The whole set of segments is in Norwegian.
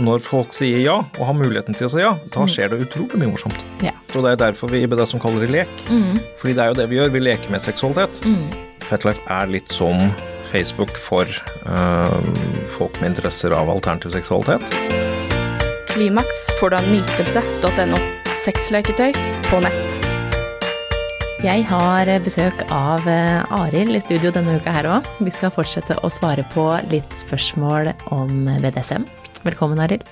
når folk sier ja, og har muligheten til å si ja, da skjer det utrolig mye morsomt. Ja. Og det er derfor vi i BDSM kaller det lek. Fordi det er jo det vi gjør, vi leker med seksualitet. Fetlife er litt som Facebook for øh, folk med interesser av alternativ seksualitet. Klimaks får du av nytelse.no. Sexleketøy på nett. Jeg har besøk av eh, Arild i studio denne uka her òg. Vi skal fortsette å svare på litt spørsmål om BDSM. Velkommen, Arild.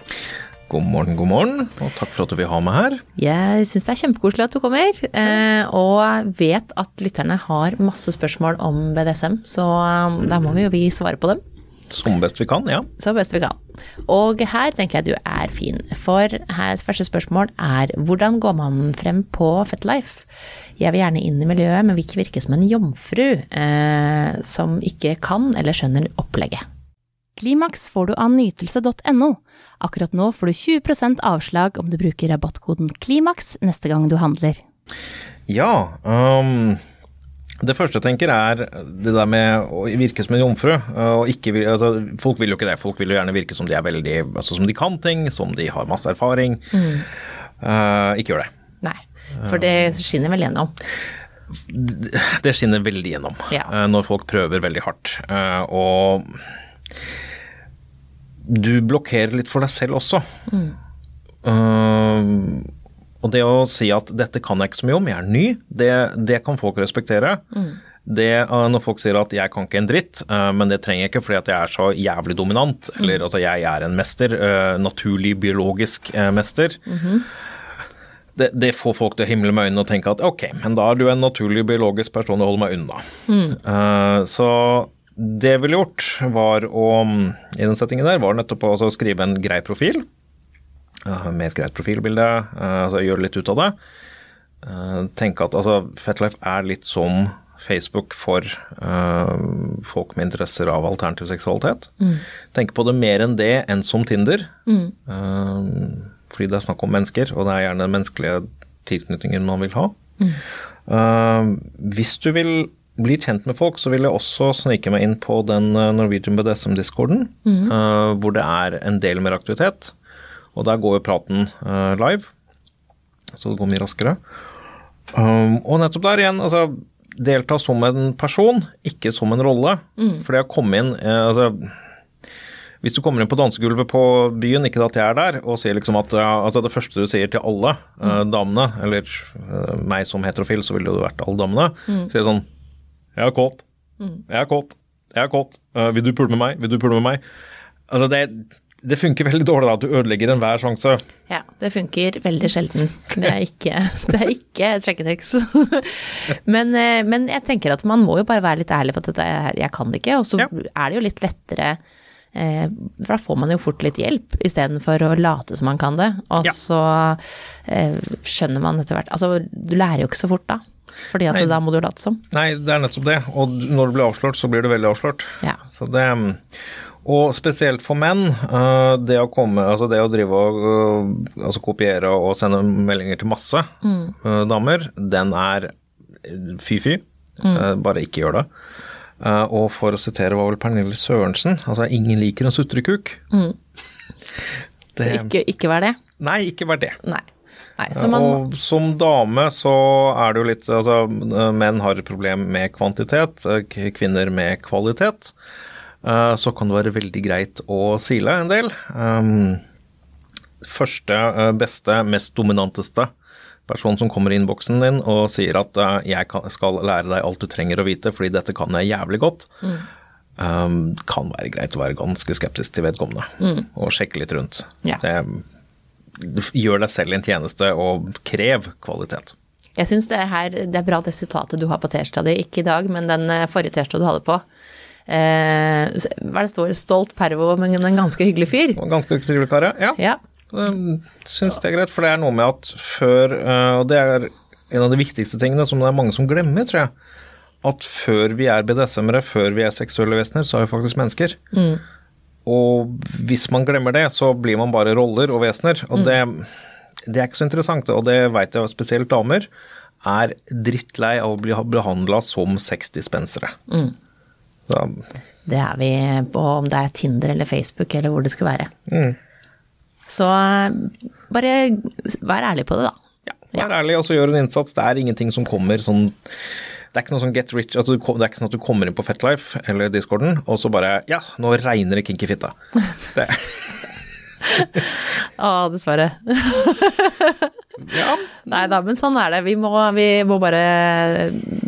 God morgen, god morgen, og takk for at du vil ha meg her. Jeg syns det er kjempekoselig at du kommer, eh, og vet at lytterne har masse spørsmål om BDSM, så eh, da må vi jo vi svare på dem Som best vi kan, ja. Som best vi kan. Og her tenker jeg du er fin, for her første spørsmål er hvordan går man frem på Fetlife? Jeg vil gjerne inn i miljøet, men vil ikke virke som en jomfru eh, som ikke kan eller skjønner opplegget. Klimaks får du av nytelse.no. Akkurat nå får du 20% avslag om du bruker rabattkoden KLIMAKS neste gang du handler. Ja, um, det første jeg tenker er det der med å virke som en jomfru. Og ikke, altså, folk vil jo ikke det. Folk vil jo gjerne virke som de er veldig altså, som de kan ting, som de har masse erfaring. Øh, ikke gjør det. Nei, for det skinner vel gjennom. Det skinner veldig gjennom Ja. øh, når folk prøver veldig hardt. øh, Og du blokkerer litt for deg selv også. Øh, og det å si at 'dette kan jeg ikke så mye om, jeg er ny', det, det kan folk respektere. Det øh, Når folk sier at 'jeg kan ikke en dritt', øh, men det trenger jeg ikke fordi at jeg er så jævlig dominant, eller altså 'jeg er en mester', naturlig biologisk mester. Det, det får folk til å himle med øynene og tenke at ok, men da er du en naturlig biologisk person og holder meg unna. Eh, så det jeg ville gjort, var å i den settingen der, var nettopp å altså skrive en grei profil. eh, med et greit profilbilde, eh, altså gjøre litt ut av det. Eh, tenke at altså, Fetlife er litt som Facebook for folk med interesser av alternativ seksualitet. Tenke på det mer enn det enn som Tinder. Eh, fordi det er snakk om mennesker, og det er gjerne den menneskelige tilknytningen man vil ha. Eh, hvis du vil bli kjent med folk, så vil jeg også snike meg inn på den eh, Norwegian BDSM-discorden, eh, hvor det er en del mer aktivitet. Og der går jo praten uh, live, så det går mye raskere. Um, og nettopp der igjen, altså delta som en person, ikke som en rolle. for det å komme inn uh, altså hvis du kommer inn på dansegulvet på byen, ikke at jeg er der, og sier liksom at ja, altså det første du sier til alle eh, damene, eller eh, meg som heterofil, så ville det vært alle damene, sier sånn Jeg er kåt. Jeg er kåt. Jeg er kåt. Uh, vil du pule med meg? Vil du pule med meg? Altså, det, det funker veldig dårlig da, at du ødelegger enhver sjanse. Ja, det funker veldig sjelden. Det er ikke, det er ikke et sjekketriks. Men, eh, men jeg tenker at man må jo bare være litt ærlig på at dette er, jeg kan det ikke, og så Ja. er det jo litt lettere eh, For da får man jo fort litt hjelp, istedenfor å late som man kan det. Og Ja. så eh, skjønner man etter hvert Altså, du lærer jo ikke så fort da, fordi at Nei. da må du late som. Nei, det er nettopp det. Og når du blir avslørt, så blir du veldig avslørt. Ja. Så det, og spesielt for menn, øh, det å komme, altså det å drive og øh, altså kopiere og sende meldinger til masse mm. damer, den er fy-fy. Mm. bare ikke gjør det. Og for å sitere var vel Pernille Sørensen, altså ingen liker en sutrekuk. Så Det- ikke, ikke vær det. Nei, ikke vær det. Nei. Nei man, Og som dame så er det jo litt Altså, menn har et problem med kvantitet, eh, kvinner med kvalitet. Eh, Så kan det være veldig greit å sile en del. Første, eh, beste, mest dominanteste person som kommer i innboksen din og sier at eh, 'jeg skal lære deg alt du trenger å vite, fordi dette kan jeg jævlig godt', um, kan være greit å være ganske skeptisk til vedkommende og sjekke litt rundt. Ja. Det, gjør deg selv en tjeneste og krev kvalitet. Jeg syns det, det er bra det sitatet du har på T-skjorta di, ikke i dag, men den eh, forrige T-skjorta du hadde på. Eh, hva er det står? Stolt pervo, men en ganske hyggelig fyr. Ganske hyggelig kar, ja. Ja. Syns det er greit, for det er noe med at før eh, Og det er en av de viktigste tingene som det er mange som glemmer, tror jeg. At før vi er BDSM-ere, før vi er seksuelle vesener, så er vi faktisk mennesker. Og hvis man glemmer det, så blir man bare roller og vesener. Og det, det er ikke så interessant, og det veit jeg spesielt damer er drittlei av å bli behandla som sexdispensere. Da. Det er vi på om det er Tinder eller Facebook eller hvor det skulle være. Så eh, bare vær ærlig på det, da. Ja, vær ærlig og så gjør en innsats. Det er ingenting som kommer sånn det er ikke noe sånn get rich, altså det er ikke sånn at du kommer inn på Fetlife eller discorden, og så bare Ja, nå regner det kinky fitta. Det, Å, dessverre. ja, Nei da, men sånn er det. Vi må, vi må bare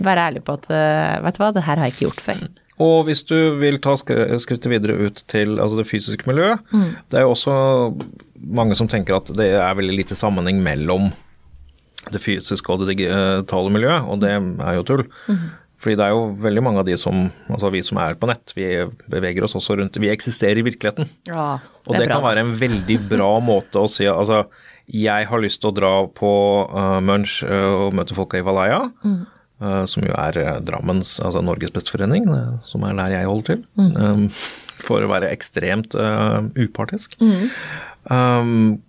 være ærlige på at eh, vet du hva, det her har jeg ikke gjort før. Og hvis du vil ta skrittet videre ut til altså det fysiske miljøet, det er jo også mange som tenker at det er veldig lite sammenheng mellom det fysiske og det digitale miljøet, og det er jo tull. Fordi det er jo veldig mange av de som, altså vi som er på nett, vi beveger oss også rundt, vi eksisterer i virkeligheten. Ja, Og det, kan være en veldig bra måte å si altså jeg har lyst til å dra på uh, Munch uh, og møte folka i Valaya, uh, som jo er Drammens, altså Norges besteforening, som er der jeg holder til, um, for å være ekstremt upartisk. Um,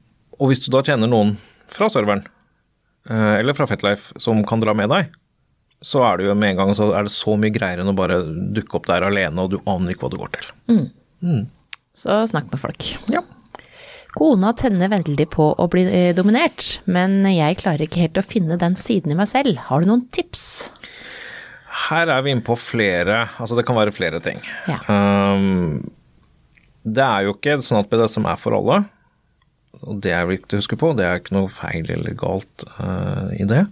og hvis du da kjenner noen fra serveren, eller fra Fetlife, som kan dra med deg, så er det jo med en gang så er det så mye greiere enn å bare dukke opp der alene, og du aner ikke hva du går til. Så snakk med folk. Ja. Kona tenner veldig på å bli eh, dominert, men jeg klarer ikke helt å finne den siden i meg selv. Har du noen tips? Her er vi inne på flere Altså det kan være flere ting. Ja. Um, det er jo ikke sånn at BDSM er for alle. Og det er viktig å huske på. Det er ikke noe feil eller galt uh, i det.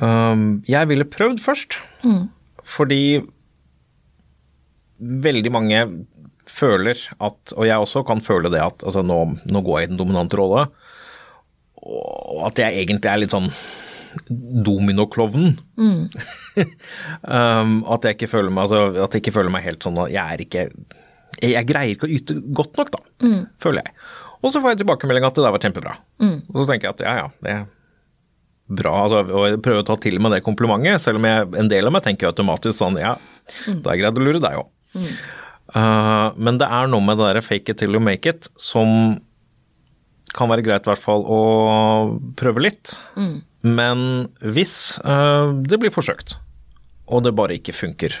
Um, jeg ville prøvd først. Fordi veldig mange føler at, og jeg også kan føle det at altså nå, nå går jeg i den dominante rolle, og at jeg egentlig er litt sånn dominoklovnen. um, at jeg ikke føler meg altså, at jeg ikke føler meg helt sånn at jeg er ikke jeg, jeg greier ikke å yte godt nok, da, føler jeg. Og så får jeg tilbakemelding at det der var kjempebra. Og så tenker jeg at ja, ja, det er bra. Altså, og jeg prøver å ta til meg det komplimentet, selv om jeg, en del av meg tenker automatisk sånn ja, da er jeg greid å lure deg òg. Uh, men det er noe med det der fake it till you make it som kan være greit i hvert fall å prøve litt. Men hvis uh, det blir forsøkt, og det bare ikke funker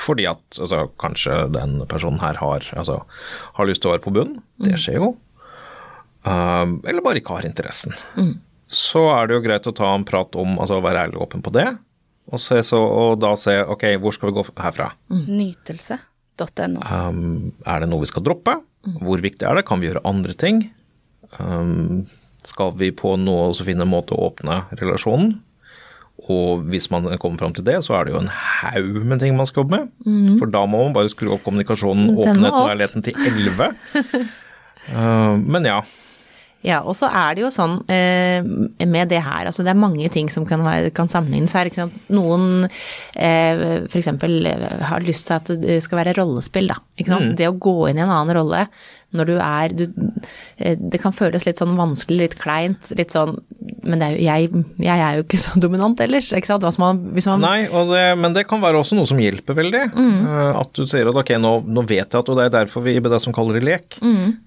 fordi at altså, kanskje den personen her har, altså, har lyst til å være på bunnen, det skjer jo. Uh, eller bare ikke har interessen. Så er det jo greit å ta en prat om, altså være ærlig og åpen på det. Og, se, så, og da se ok, hvor skal vi gå herfra. Nytelse.no. Um, er det noe vi skal droppe? Hvor viktig er det? Kan vi gjøre andre ting? Um, skal vi på noe også finne en måte å åpne relasjonen? Og hvis man kommer fram til det, så er det jo en haug med ting man skal jobbe med. For da må man bare skru opp kommunikasjonen, åpenheten og ærligheten til 11. Uh, men ja. Ja, og så er det jo sånn eh, med det her, altså det er mange ting som kan, være, kan sammenlignes her. Ikke sant? Noen eh, f.eks. har lyst til at det skal være rollespill, da. Ikke sant? Det å gå inn i en annen rolle når du er du, eh, Det kan føles litt sånn vanskelig, litt kleint, litt sånn Men det er jo, jeg, jeg er jo ikke så dominant ellers, ikke sant. Man, man Nei, det, men det kan være også noe som hjelper veldig. Mm. at du sier at ok, nå, nå vet jeg at Og det er derfor vi i BDSM kaller det lek.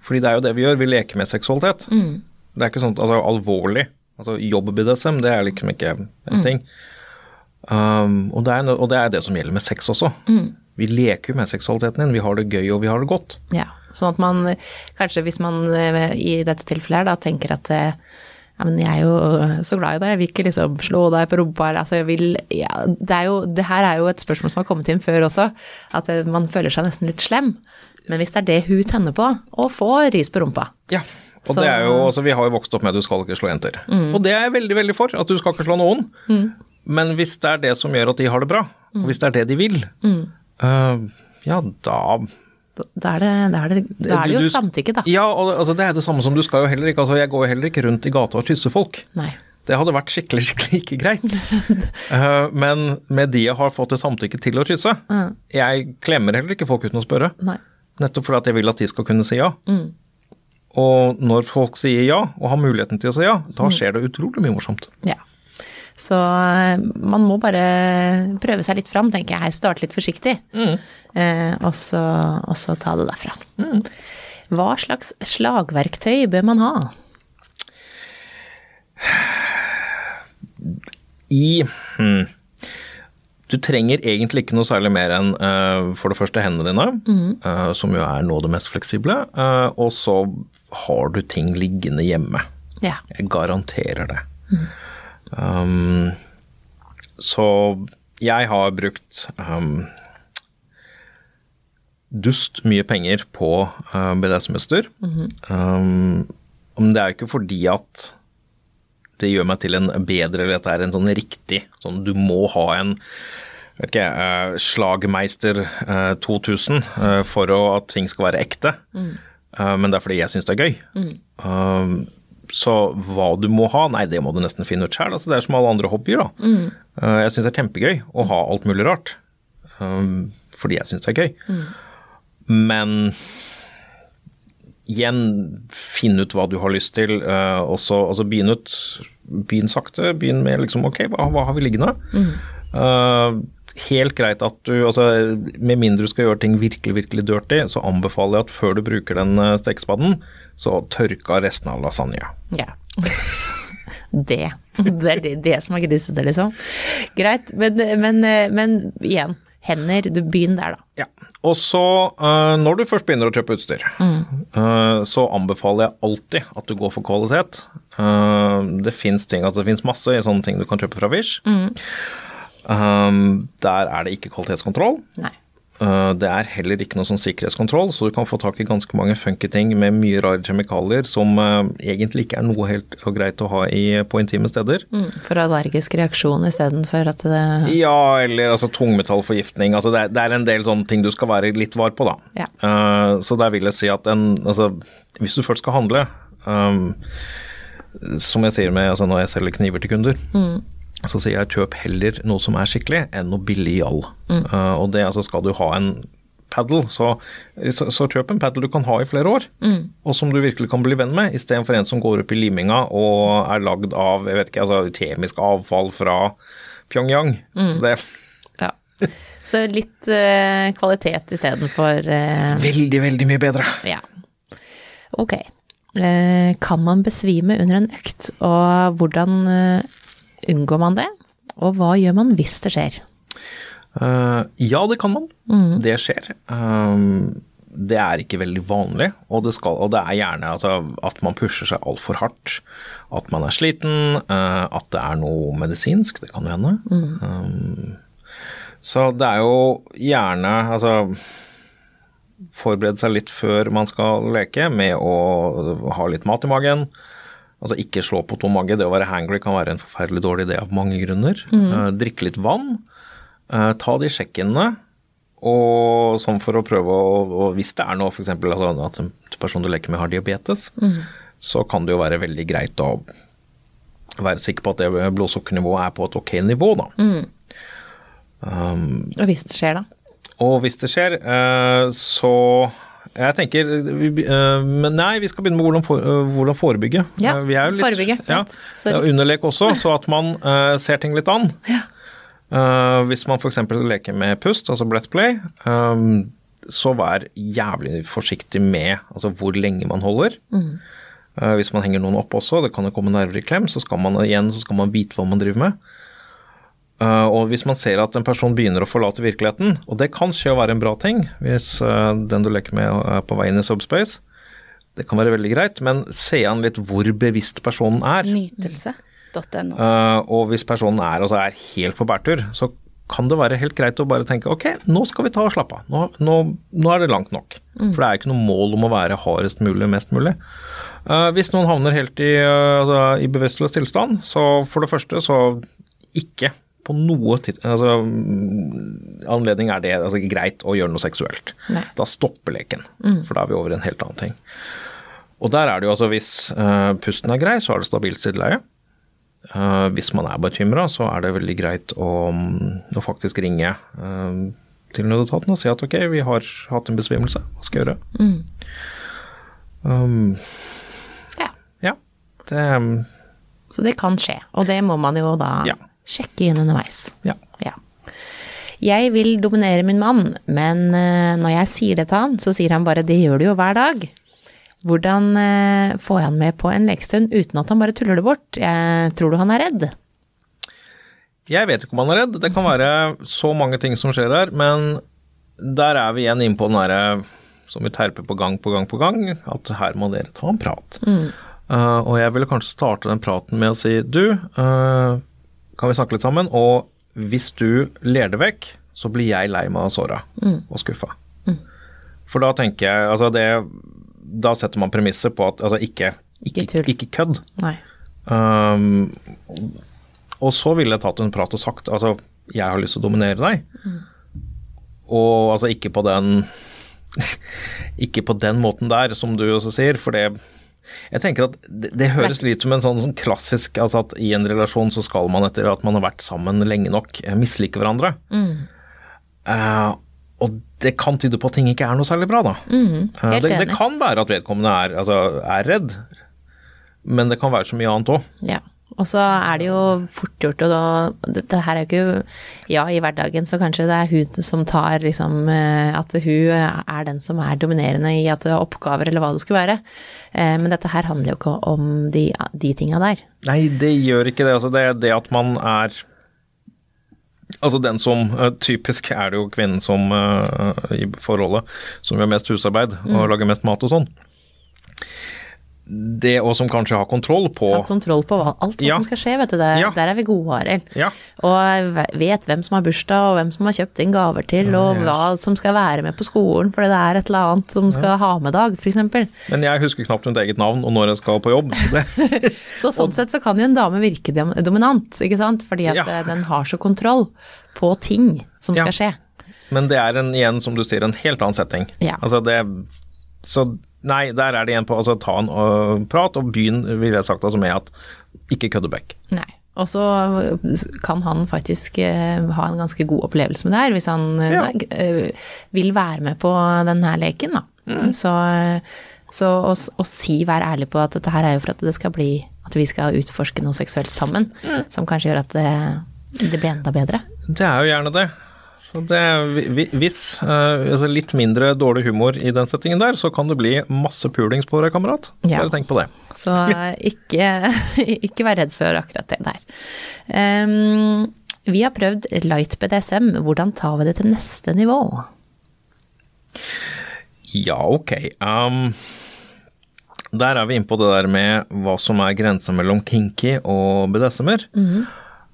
Fordi det er jo det vi gjør, vi leker med seksualitet. Det er ikke sånn altså alvorlig. Altså jobb-BDSM, det er liksom ikke en ting. Um, og, det er, og det er det som gjelder med sex også. Vi leker jo med seksualiteten din, vi har det gøy og vi har det godt. Ja, sånn at man kanskje hvis man eh, i dette tilfellet her da tenker at eh, ja, men jeg er jo så glad i deg, jeg vil ikke liksom slå deg på rumpa, altså jeg vil ja, det, jo, det her er jo et spørsmål som har kommet inn før også, at eh, man føler seg nesten litt slem. Men hvis det er det hun tenner på, å få ris på rumpa Ja. Og Så- det er jo, altså Vi har jo vokst opp med at du skal ikke slå jenter. Og det er jeg veldig veldig for, at du skal ikke slå noen. Men hvis det er det som gjør at de har det bra, og hvis det er det de vil, øh, ja da Da er det, da er det, da er det jo Du- du- samtykke, da. Ja, og altså, det er det samme som du skal jo heller ikke altså Jeg går jo heller ikke rundt i gata og kysser folk. Nei. Det hadde vært skikkelig, skikkelig ikke greit. uh, men med de jeg har fått et samtykke til å kysse Jeg klemmer heller ikke folk uten å spørre. Nei. Nettopp fordi at jeg vil at de skal kunne si ja. Og når folk sier ja, og har muligheten til å si ja, da skjer det utrolig mye morsomt. Ja. Så eh, man må bare prøve seg litt fram, tenker jeg. Starte litt forsiktig. Eh, og, så, og så ta det derfra. Hva slags slagverktøy bør man ha? I hmm, Du trenger egentlig ikke noe særlig mer enn uh, for det første hendene dine, eh, som jo er noe av det mest fleksible, uh, og så har du ting liggende hjemme. Ja. Jeg garanterer det. Um, så jeg har brukt um, dust mye penger på uh, BDSM-utstyr. um, men det er jo ikke fordi at det gjør meg til en bedre, eller at det er en sånn riktig sånn Du må ha en vet ikke, uh, Slagmeister uh, 2000 uh, for å, at ting skal være ekte. Uh, men det er fordi jeg syns det er gøy. Um, så hva du må ha, nei det må du nesten finne ut sjøl. Altså, det er som alle andre hobbyer. da. Mm. jeg syns det er kjempegøy å ha alt mulig rart. Um, fordi jeg syns det er gøy. Men igjen, finn ut hva du har lyst til, uh, og så altså begynn ut Begynn sakte. Begynn med liksom ok, hva, hva har vi liggende? Uh, helt greit at du altså Med mindre du skal gjøre ting virkelig, virkelig dirty, så anbefaler jeg at før du bruker den uh, stekespaden, så tørka resten av lasagne. Ja. Det. Det er det, det som er grisete, liksom. Greit, men, men, men igjen, hender, du begynn der, da. Ja. Og så, uh, når du først begynner å kjøpe utstyr, eh, så anbefaler jeg alltid at du går for kvalitet. Uh, det fins ting, altså det fins masse sånne ting du kan kjøpe fra Wish. Um, der er det ikke kvalitetskontroll. Nei. Uh, det er heller ikke noe sånn sikkerhetskontroll, så du kan få tak i ganske mange funky ting med mye rare kjemikalier som uh, egentlig ikke er noe helt greit å ha i, på intime steder. Mm, for allergisk reaksjon istedenfor at det Ja, eller altså tungmetallforgiftning. Altså det, det er en del sånne ting du skal være litt var på, da. Ja. Uh, så der vil jeg si at en Altså, hvis du først skal handle, um, som jeg sier med altså når jeg selger kniver til kunder, så sier jeg kjøp heller noe som er skikkelig, enn noe billig gjall. Eh, og det altså skal du ha en paddle, så, så, så kjøp en paddle du kan ha i flere år, og som du virkelig kan bli venn med, istedenfor en som går opp i liminga og er lagd av jeg vet ikke, altså, kjemisk avfall fra Pyongyang. Så det Ja. Så litt uh, kvalitet istedenfor uh, Veldig, veldig mye bedre. Ja. Ok. Uh, kan man besvime under en økt, og hvordan eh, unngår man det? Og hva gjør man hvis det skjer? Uh, ja, det kan man. Det skjer. Um, det er ikke veldig vanlig, og det, skal, og det er gjerne altså, at man pusher seg altfor hardt. At man er sliten, uh, at det er noe medisinsk, det kan jo hende. Um, så det er jo gjerne altså forberede seg litt før man skal leke med å ha litt mat i magen. Altså ikke slå på tom mage. Det å være hangry kan være en forferdelig dårlig idé av mange grunner. Eh, drikke litt vann. Uh, ta de sjekkene. Og sånn for å prøve å Hvis det er noe, f.eks. Altså, at en person du leker med har diabetes, så kan det jo være veldig greit å være sikker på at det blodsukkernivået er på et ok nivå, da. Um, Og hvis det skjer, da? og hvis det skjer, uh, så jeg tenker vi eh, Men nei, vi skal begynne med hvordan, for, eh, hvordan forebygge. Ja, Eh, vi er jo litt, forebygge, ja, underlek også, så at man uh, ser ting litt an. Ja. Uh, hvis man f.eks. leker med pust, altså breath play, um, så vær jævlig forsiktig med altså hvor lenge man holder. Mm. Uh, hvis man henger noen opp også, det kan jo komme nerver i klem, så skal man igjen så skal man vite hva man driver med. Eh, og hvis man ser at en person begynner å forlate virkeligheten, og det kan skje å være en bra ting hvis eh, den du leker med er på vei inn i subspace, det kan være veldig greit, men se an litt hvor bevisst personen er. Nytelse.no. Eh, og hvis personen er, altså er helt på bærtur, så kan det være helt greit å bare tenke ok, nå skal vi ta og slappe av. Nå, nå, nå er det langt nok. For det er ikke noe mål om å være hardest mulig, mest mulig. Uh, hvis noen havner helt i, uh, i bevisstløs tilstand, så for det første så ikke på noe tidspunkt altså, mm, anledning er det altså, greit å gjøre noe seksuelt. Nei. Da stopper leken, for da er vi over i en helt annen ting. Og der er det jo altså hvis uh, pusten er grei, så er det stabilt sideleie. Uh, hvis man er bekymra, så er det veldig greit å, mm, å faktisk ringe uh, til nødetaten og si at ok, vi har hatt en besvimelse, hva skal jeg gjøre? Um, Ja. ja, det um, Så det kan skje, og det må man jo da Ja. Sjekke inn underveis. Ja. Ja. Jeg vil dominere min mann, men eh, når jeg sier det til han, så sier han bare det gjør du jo hver dag. Hvordan eh, får jeg han med på en lekestund uten at han bare tuller det bort? Jeg, tror du han er redd? Jeg vet ikke om han er redd. Det kan være så mange ting som skjer her, men der er vi igjen inne på den derre som vi terper på gang på gang på gang, at her må dere ta en prat. Uh, og jeg ville kanskje starte den praten med å si du, uh, kan vi snakke litt sammen? Og hvis du ler det vekk, så blir jeg lei meg og såra og skuffa. For da tenker jeg altså det Da setter man premisset på at altså ikke, ikke, Ikke kødd. Um, og så ville jeg tatt en prat og sagt altså, jeg har lyst til å dominere deg. Og altså ikke på den Ikke på den måten der, som du også sier, for det jeg tenker at det, det høres litt som en sånn, sånn klassisk altså at i en relasjon så skal man etter at man har vært sammen lenge nok, eh, mislike hverandre. Eh, og det kan tyde på at ting ikke er noe særlig bra, da. Mm, helt det, det kan være at vedkommende er, altså, er redd, men det kan være så mye annet òg. Ja. Og så er det jo fort gjort, og da Dette her er jo ikke Ja, i hverdagen så kanskje det er hun som tar liksom eh, At hun er den som er dominerende i at det er oppgaver eller hva det skulle være. Eh, Men dette her handler jo ikke om de, de tinga der. Nei, det gjør ikke det. Altså, det er det at man er Altså den som eh, Typisk er det jo kvinnen som i forholdet som gjør mest husarbeid og lager mest mat og sånn. Det og som kanskje har kontroll på Har kontroll på hva, alt hva Ja. som skal skje, vet du. Der, Ja. Der er vi gode, Arild. Ja. Og vet hvem som har bursdag, og hvem som har kjøpt inn gaver til, og yes. hva som skal være med på skolen, fordi det er et eller annet som skal ha med dag, f.eks. Men jeg husker knapt mitt eget navn og når jeg skal på jobb. Så Så sånn sett så kan jo en dame virke dominant, ikke sant? Fordi at eh, den har så kontroll på ting som skal skje. men det er en, igjen, som du sier, en helt annen setting. Altså det Så nei, der er det igjen på altså ta en uh, prat, og begynn, ville jeg sagt, altså med at ikke kødde back. Nei. Og så kan han faktisk eh, ha en ganske god opplevelse med det her, hvis han Ja. vil være med på denne leken, da. Mm. Så, så å, å si, vær ærlig på at dette her er jo for at det skal bli At vi skal utforske noe seksuelt sammen, Mm. som kanskje gjør at det, det blir enda bedre. Det er jo gjerne det. Så det, hvis øh, altså litt mindre dårlig humor i den settingen der, så kan det bli masse pulings på deg, kamerat. Ja. Bare tenk på det. Så ikke, ikke vær redd for akkurat det der. Um, vi har prøvd light BDSM. Hvordan tar vi det til neste nivå? Ja, ok. Um, der er vi inne på det der med hva som er grensen mellom kinky og BDSM-er. Uh,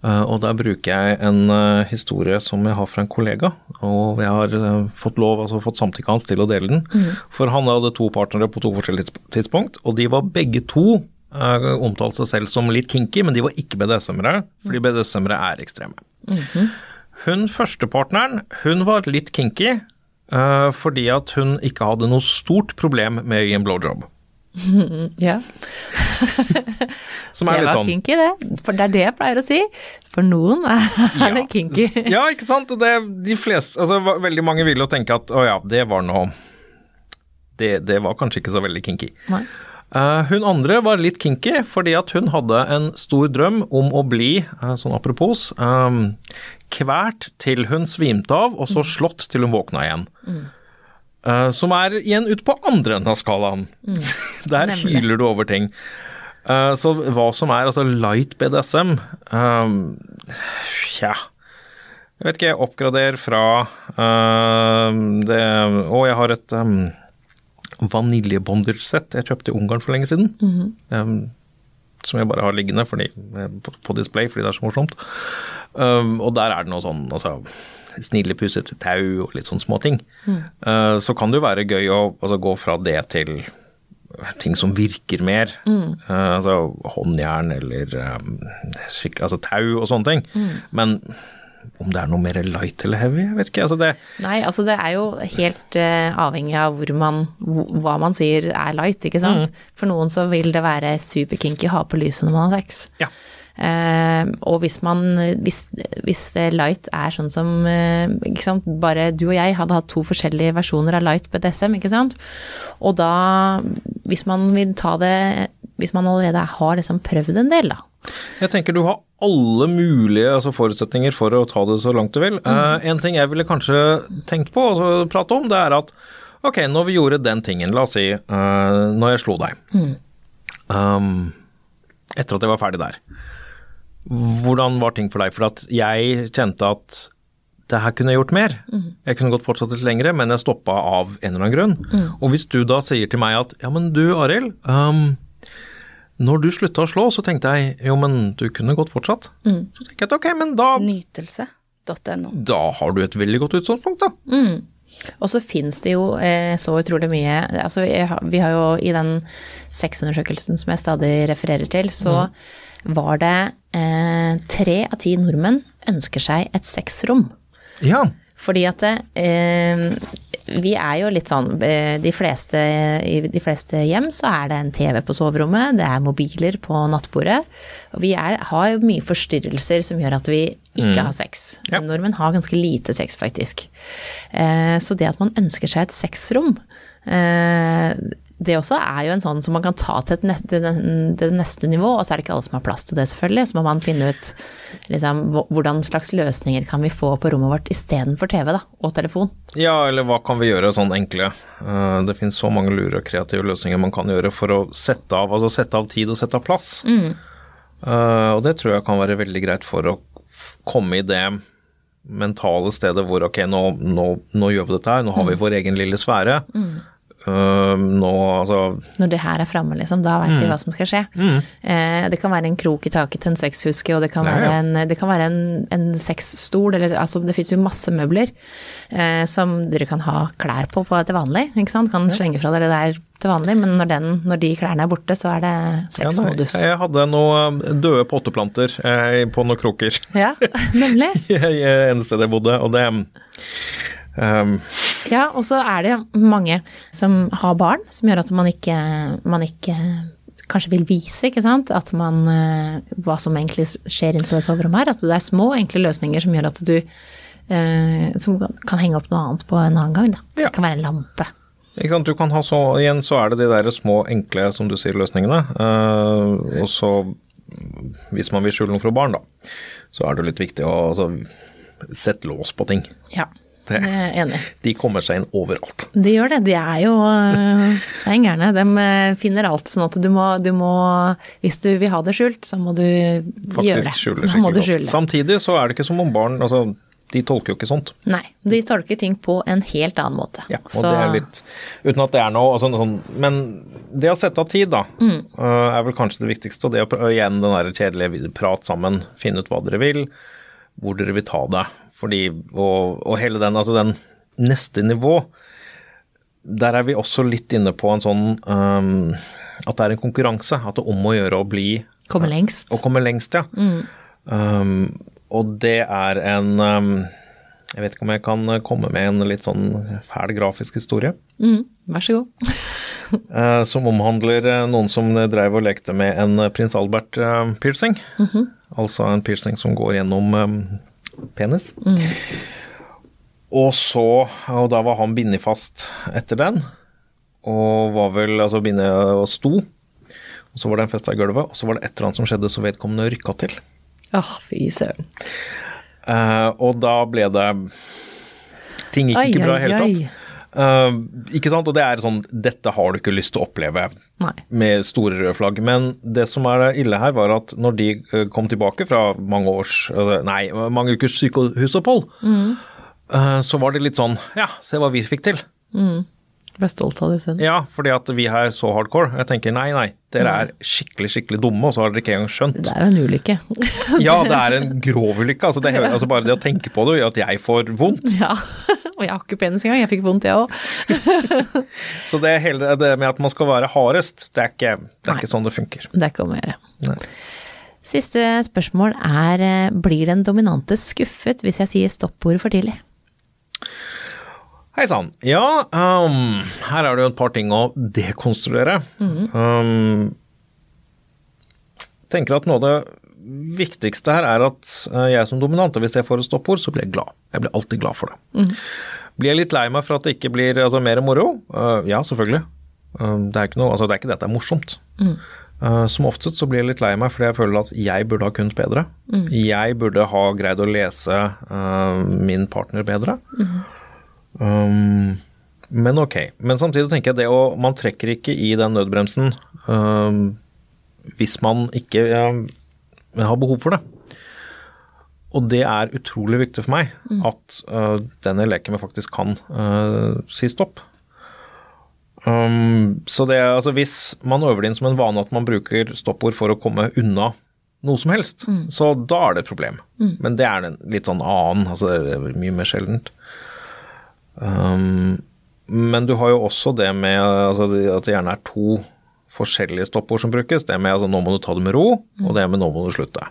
og der bruker jeg en uh, historie som jeg har fra en kollega. Og jeg har uh, fått lov, altså fått samtykket hans til å dele den. For han hadde to partnere på to forskjellige tidspunkt, og de var begge to omtalte seg selv som litt kinky, men de var ikke BDSM-ere, fordi BDSM-ere er ekstreme. Hun førstepartneren, hun var litt kinky eh, fordi at hun ikke hadde noe stort problem med å gi en blowjob. Ja, Som det er litt var sånn kinky, det. For det er det jeg pleier å si. For noen er Ja. det kinky. Ja, ikke sant? Og Det, de fleste, altså Veldig mange vil jo tenke at å ja, det var noe det, det var kanskje ikke så veldig kinky. Nei. Eh, hun andre var litt kinky fordi at hun hadde en stor drøm om å bli, eh, sånn apropos, um, kvært til hun svimte av, og så slått til hun våkna igjen. Eh, som er igjen ute på andre enden av skalaen. Der Nemlig. hyler du over ting. Uh, så hva som er altså light BDSM um, Tja. Jeg vet ikke, oppgrader fra eh, det Å, jeg har et um, vaniljebondage-sett jeg kjøpte i Ungarn for lenge siden. um, som jeg bare har liggende fordi, på, på display fordi det er så morsomt. Um, og der er det noe sånn altså, snille, pussete tau og litt sånn småting. Uh, så kan det jo være gøy å altså, gå fra det til ting som virker mer. Uh, altså håndjern eller um, skikk, altså tau og sånne ting. Men om det er noe mer light eller heavy, jeg vet ikke. Altså det, Nei, altså det er jo helt uh, avhengig av hvor man, hva man sier er light, ikke sant. For noen så vil det være superkinky ha på lyset når man har sex. ja. Eh, og hvis man hvis, hvis eh, light er sånn som eh, ikke sant, bare du og jeg hadde hatt to forskjellige versjoner av light BDSM, ikke sant. Og da, hvis man vil ta det Hvis man allerede har liksom prøvd en del, da. Jeg tenker du har alle mulige altså forutsetninger for å ta det så langt du vil. Eh, en ting jeg ville kanskje tenkt på og altså, prate om, det er at ok, når vi gjorde den tingen, la oss si uh, når jeg slo deg, um, etter at jeg var ferdig der, hvordan var ting for deg? For at jeg kjente at det her kunne jeg gjort mer. Jeg kunne godt fortsatt litt lengre, men jeg stoppa av en eller annen grunn. Og hvis du da sier til meg at ja, men du Arild, um, når du slutta å slå, så tenkte jeg jo, men du kunne godt fortsatt. Så tenker jeg at ok, men da, Nytelse.no. da har du et veldig godt utgangspunkt, da. Og så fins det jo eh, så utrolig mye altså jeg Vi har jo i den sexundersøkelsen som jeg stadig refererer til, så var det eh, tre av ti nordmenn ønsker seg et sexrom. Ja. Fordi at det, eh, vi er jo litt sånn eh, de fleste, I de fleste hjem så er det en TV på soverommet, det er mobiler på nattbordet. Og vi er, har jo mye forstyrrelser som gjør at vi ikke har sex. Ja. Nordmenn har ganske lite sex, faktisk. Eh, så det at man ønsker seg et sexrom, eh, det også er jo en sånn som man kan ta til det, det neste nivå, og så er det ikke alle som har plass til det, selvfølgelig. Så må man finne ut liksom, hvordan slags løsninger kan vi få på rommet vårt istedenfor TV da, og telefon. Ja, eller hva kan vi gjøre sånn enkle? Eh, det finnes så mange lure og kreative løsninger man kan gjøre for å sette av, altså sette av tid og sette av plass. Eh, og det tror jeg kan være veldig greit for å komme i det mentale stedet hvor ok, nå, nå, nå gjør vi dette her, nå har vi vår egen lille sfære. Eh, nå, altså Når det her er framme, liksom, da veit vi hva som skal skje. Eh, det kan være en krok i taket til en sexhuske, og det kan Ja, være ja. en, det kan være en, en sexstol, eller altså det fins jo masse møbler uh, som dere kan ha klær på, på til vanlig, ikke sant. Kan slenge fra dere der til vanlig, men når, den, når de klærne er borte, så er det ja. Jeg hadde noen døde potteplanter eh, på noen kroker. Ja, nemlig. i en sted jeg bodde, og det ehm, Ja, og så er det mange som har barn, som gjør at man ikke, man ikke kanskje vil vise, ikke sant, at man, eh, hva som egentlig skjer inne på det soverommet her. At det er små, enkle løsninger som gjør at du eh, som kan henge opp noe annet på en annen gang. Da. Ja. Det kan være en lampe. Ikke sant, du kan ha så, igjen så er det de der små, enkle, som du sier, løsningene. Eh, og så, hvis man vil skjule noe fra barn, da, så er det litt viktig å altså, sette lås på ting. Ja, Det- det er enig. De kommer seg inn overalt. De gjør det. De er jo uh, stein gærne. De eh, finner alt. Sånn at du må, du må Hvis du vil ha det skjult, så må du gjøre det. Faktisk skjuler må du skjule det. Samtidig så er det ikke som om barn altså, De tolker jo ikke sånt. Nei, de tolker ting på en helt annen måte. Ja, og Så- det er litt Uten at det er noe altså, sånn, Men det å sette av tid, da, Mm. øh, er vel kanskje det viktigste. Og det å igjen den der kjedelige prat sammen, finne ut hva dere vil, hvor dere vil ta det. Fordi, og, og hele den, altså den neste nivå, der er vi også litt inne på en sånn um, At det er en konkurranse. At det er om å gjøre å bli Komme lengst. Å komme lengst, ja. Um, og det er en um, Jeg vet ikke om jeg kan komme med en litt sånn fæl grafisk historie. Mm, vær så god. eh, som omhandler eh, noen som dreiv og lekte med en eh, prins Albert-piercing. Altså en piercing som går gjennom penis. Og så Og da var han bindet fast etter den. Og var vel Altså bindet og sto. Og så var det en fest av gulvet, og så var det et eller annet som skjedde så vedkommende rykka til. Åh, fy søren. Uh, og da ble det Ting gikk ai, ikke bra i det hele tatt. Eh, ikke sant? Og det er sånn Dette har du ikke lyst til å oppleve Nei. med store røde flagg. Men det som er ille her, var at når de eh, kom tilbake fra mange års eh, Nei, mange ukers sykehusopphold, eh, så var det litt sånn Ja, se hva vi fikk til. Jeg ble stolt av det selv. Ja, fordi at vi er så hardcore. Jeg tenker nei, nei, dere er skikkelig, skikkelig dumme, og så har dere ikke engang skjønt. Det er jo en ulykke. Ja, det er en grov ulykke. Altså, det, altså bare det å tenke på det gjør at jeg får vondt. ja. Og jeg har ikke penis engang. Jeg fikk vondt, jeg òg. Så det, hele, det med at man skal være hardest, det er ikke, det er ikke sånn det funker. Det er ikke om å gjøre. Nei. Siste spørsmål er eh, blir den dominante skuffet hvis jeg sier stoppordet for tidlig? Hei sann. Ja, um, her er det jo et par ting å dekonstruere. um, tenker at noe av det viktigste her er at uh, jeg som dominant, og hvis jeg får et stoppord, så blir jeg glad. Jeg blir alltid glad for det. Blir jeg litt lei meg for at det ikke blir altså, mer moro? Uh, ja, selvfølgelig. Uh, det, er ikke noe, altså, det er ikke det at det er morsomt. Uh, som oftest så blir jeg litt lei meg fordi jeg føler at jeg burde ha kunnet bedre. Jeg burde ha greid å lese min partner bedre. Um, men ok. Men samtidig tenker jeg det å Man trekker ikke i den nødbremsen um, hvis man ikke um, har behov for det. og det er utrolig viktig for meg at uh, den jeg leker med, faktisk kan uh, si stopp. Um, så det er altså hvis man øver det inn som en vane at man bruker stoppord for å komme unna noe som helst, så da er det et problem. Men det er en litt sånn annen, altså det er mye mer sjeldent. Um, men du har jo også det med altså, at det gjerne er to forskjellige stoppord som brukes. Det med altså, 'nå må du ta det med ro', og det med 'nå må du slutte'.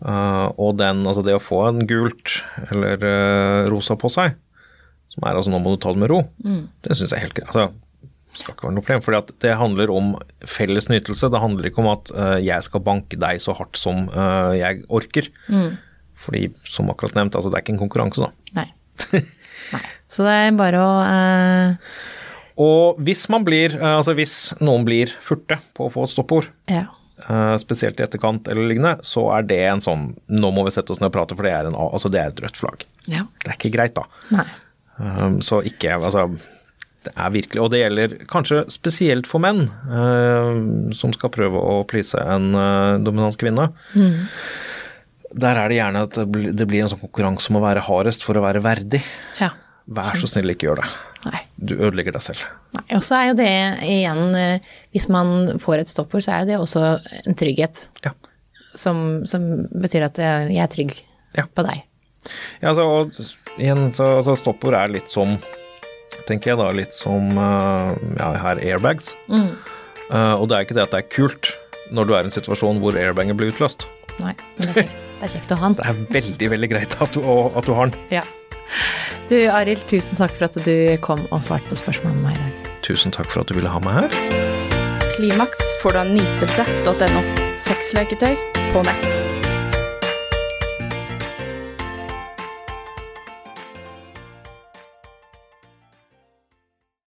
Uh, og den, altså det å få en gult eller uh, rosa på seg, som er altså 'nå må du ta det med ro', det syns jeg er helt greit. Altså, skal ikke være noe problem, for det handler om felles nytelse. Det handler ikke om at uh, jeg skal banke deg så hardt som jeg orker. Fordi, som akkurat nevnt, altså det er ikke en konkurranse, da. Nei. Nei. Så det er bare å Og hvis man blir, uh, altså hvis noen blir furte på å få et stoppord, Ja. uh, spesielt i etterkant eller lignende, så er det en sånn Nå må vi sette oss ned og prate, for det er, en, altså det er et rødt flagg. ja. Det er ikke greit, da. Nei. Um, så ikke Altså, det er virkelig Og det gjelder kanskje spesielt for menn uh, som skal prøve å please en uh, dominans kvinne. Der er det gjerne at det blir en sånn konkurranse om å være hardest for å være verdig. Ja. Vær så snill, ikke gjør det. Nei. Du ødelegger deg selv. Nei. Og så er jo det igjen eh, Hvis man får et stoppord, så er jo det også en trygghet. Ja. Som, som betyr at jeg jeg er trygg Ja. på deg. Ja, altså, og igjen, så, altså stoppord er litt som Tenker jeg da, litt som uh, ja, her airbags. Uh, og det er ikke det at det er kult når du er i en situasjon hvor airbagen blir utløst. Nei, men det er kjekt, det er kjekt å ha den. Det er veldig, veldig greit at du, at du har den. Ja. Du Arild, tusen takk for at du kom og svarte på spørsmålene med meg i dag. Tusen takk for at du ville ha meg her. Klimaks får du av nytelse.no. Sexleketøy på nett.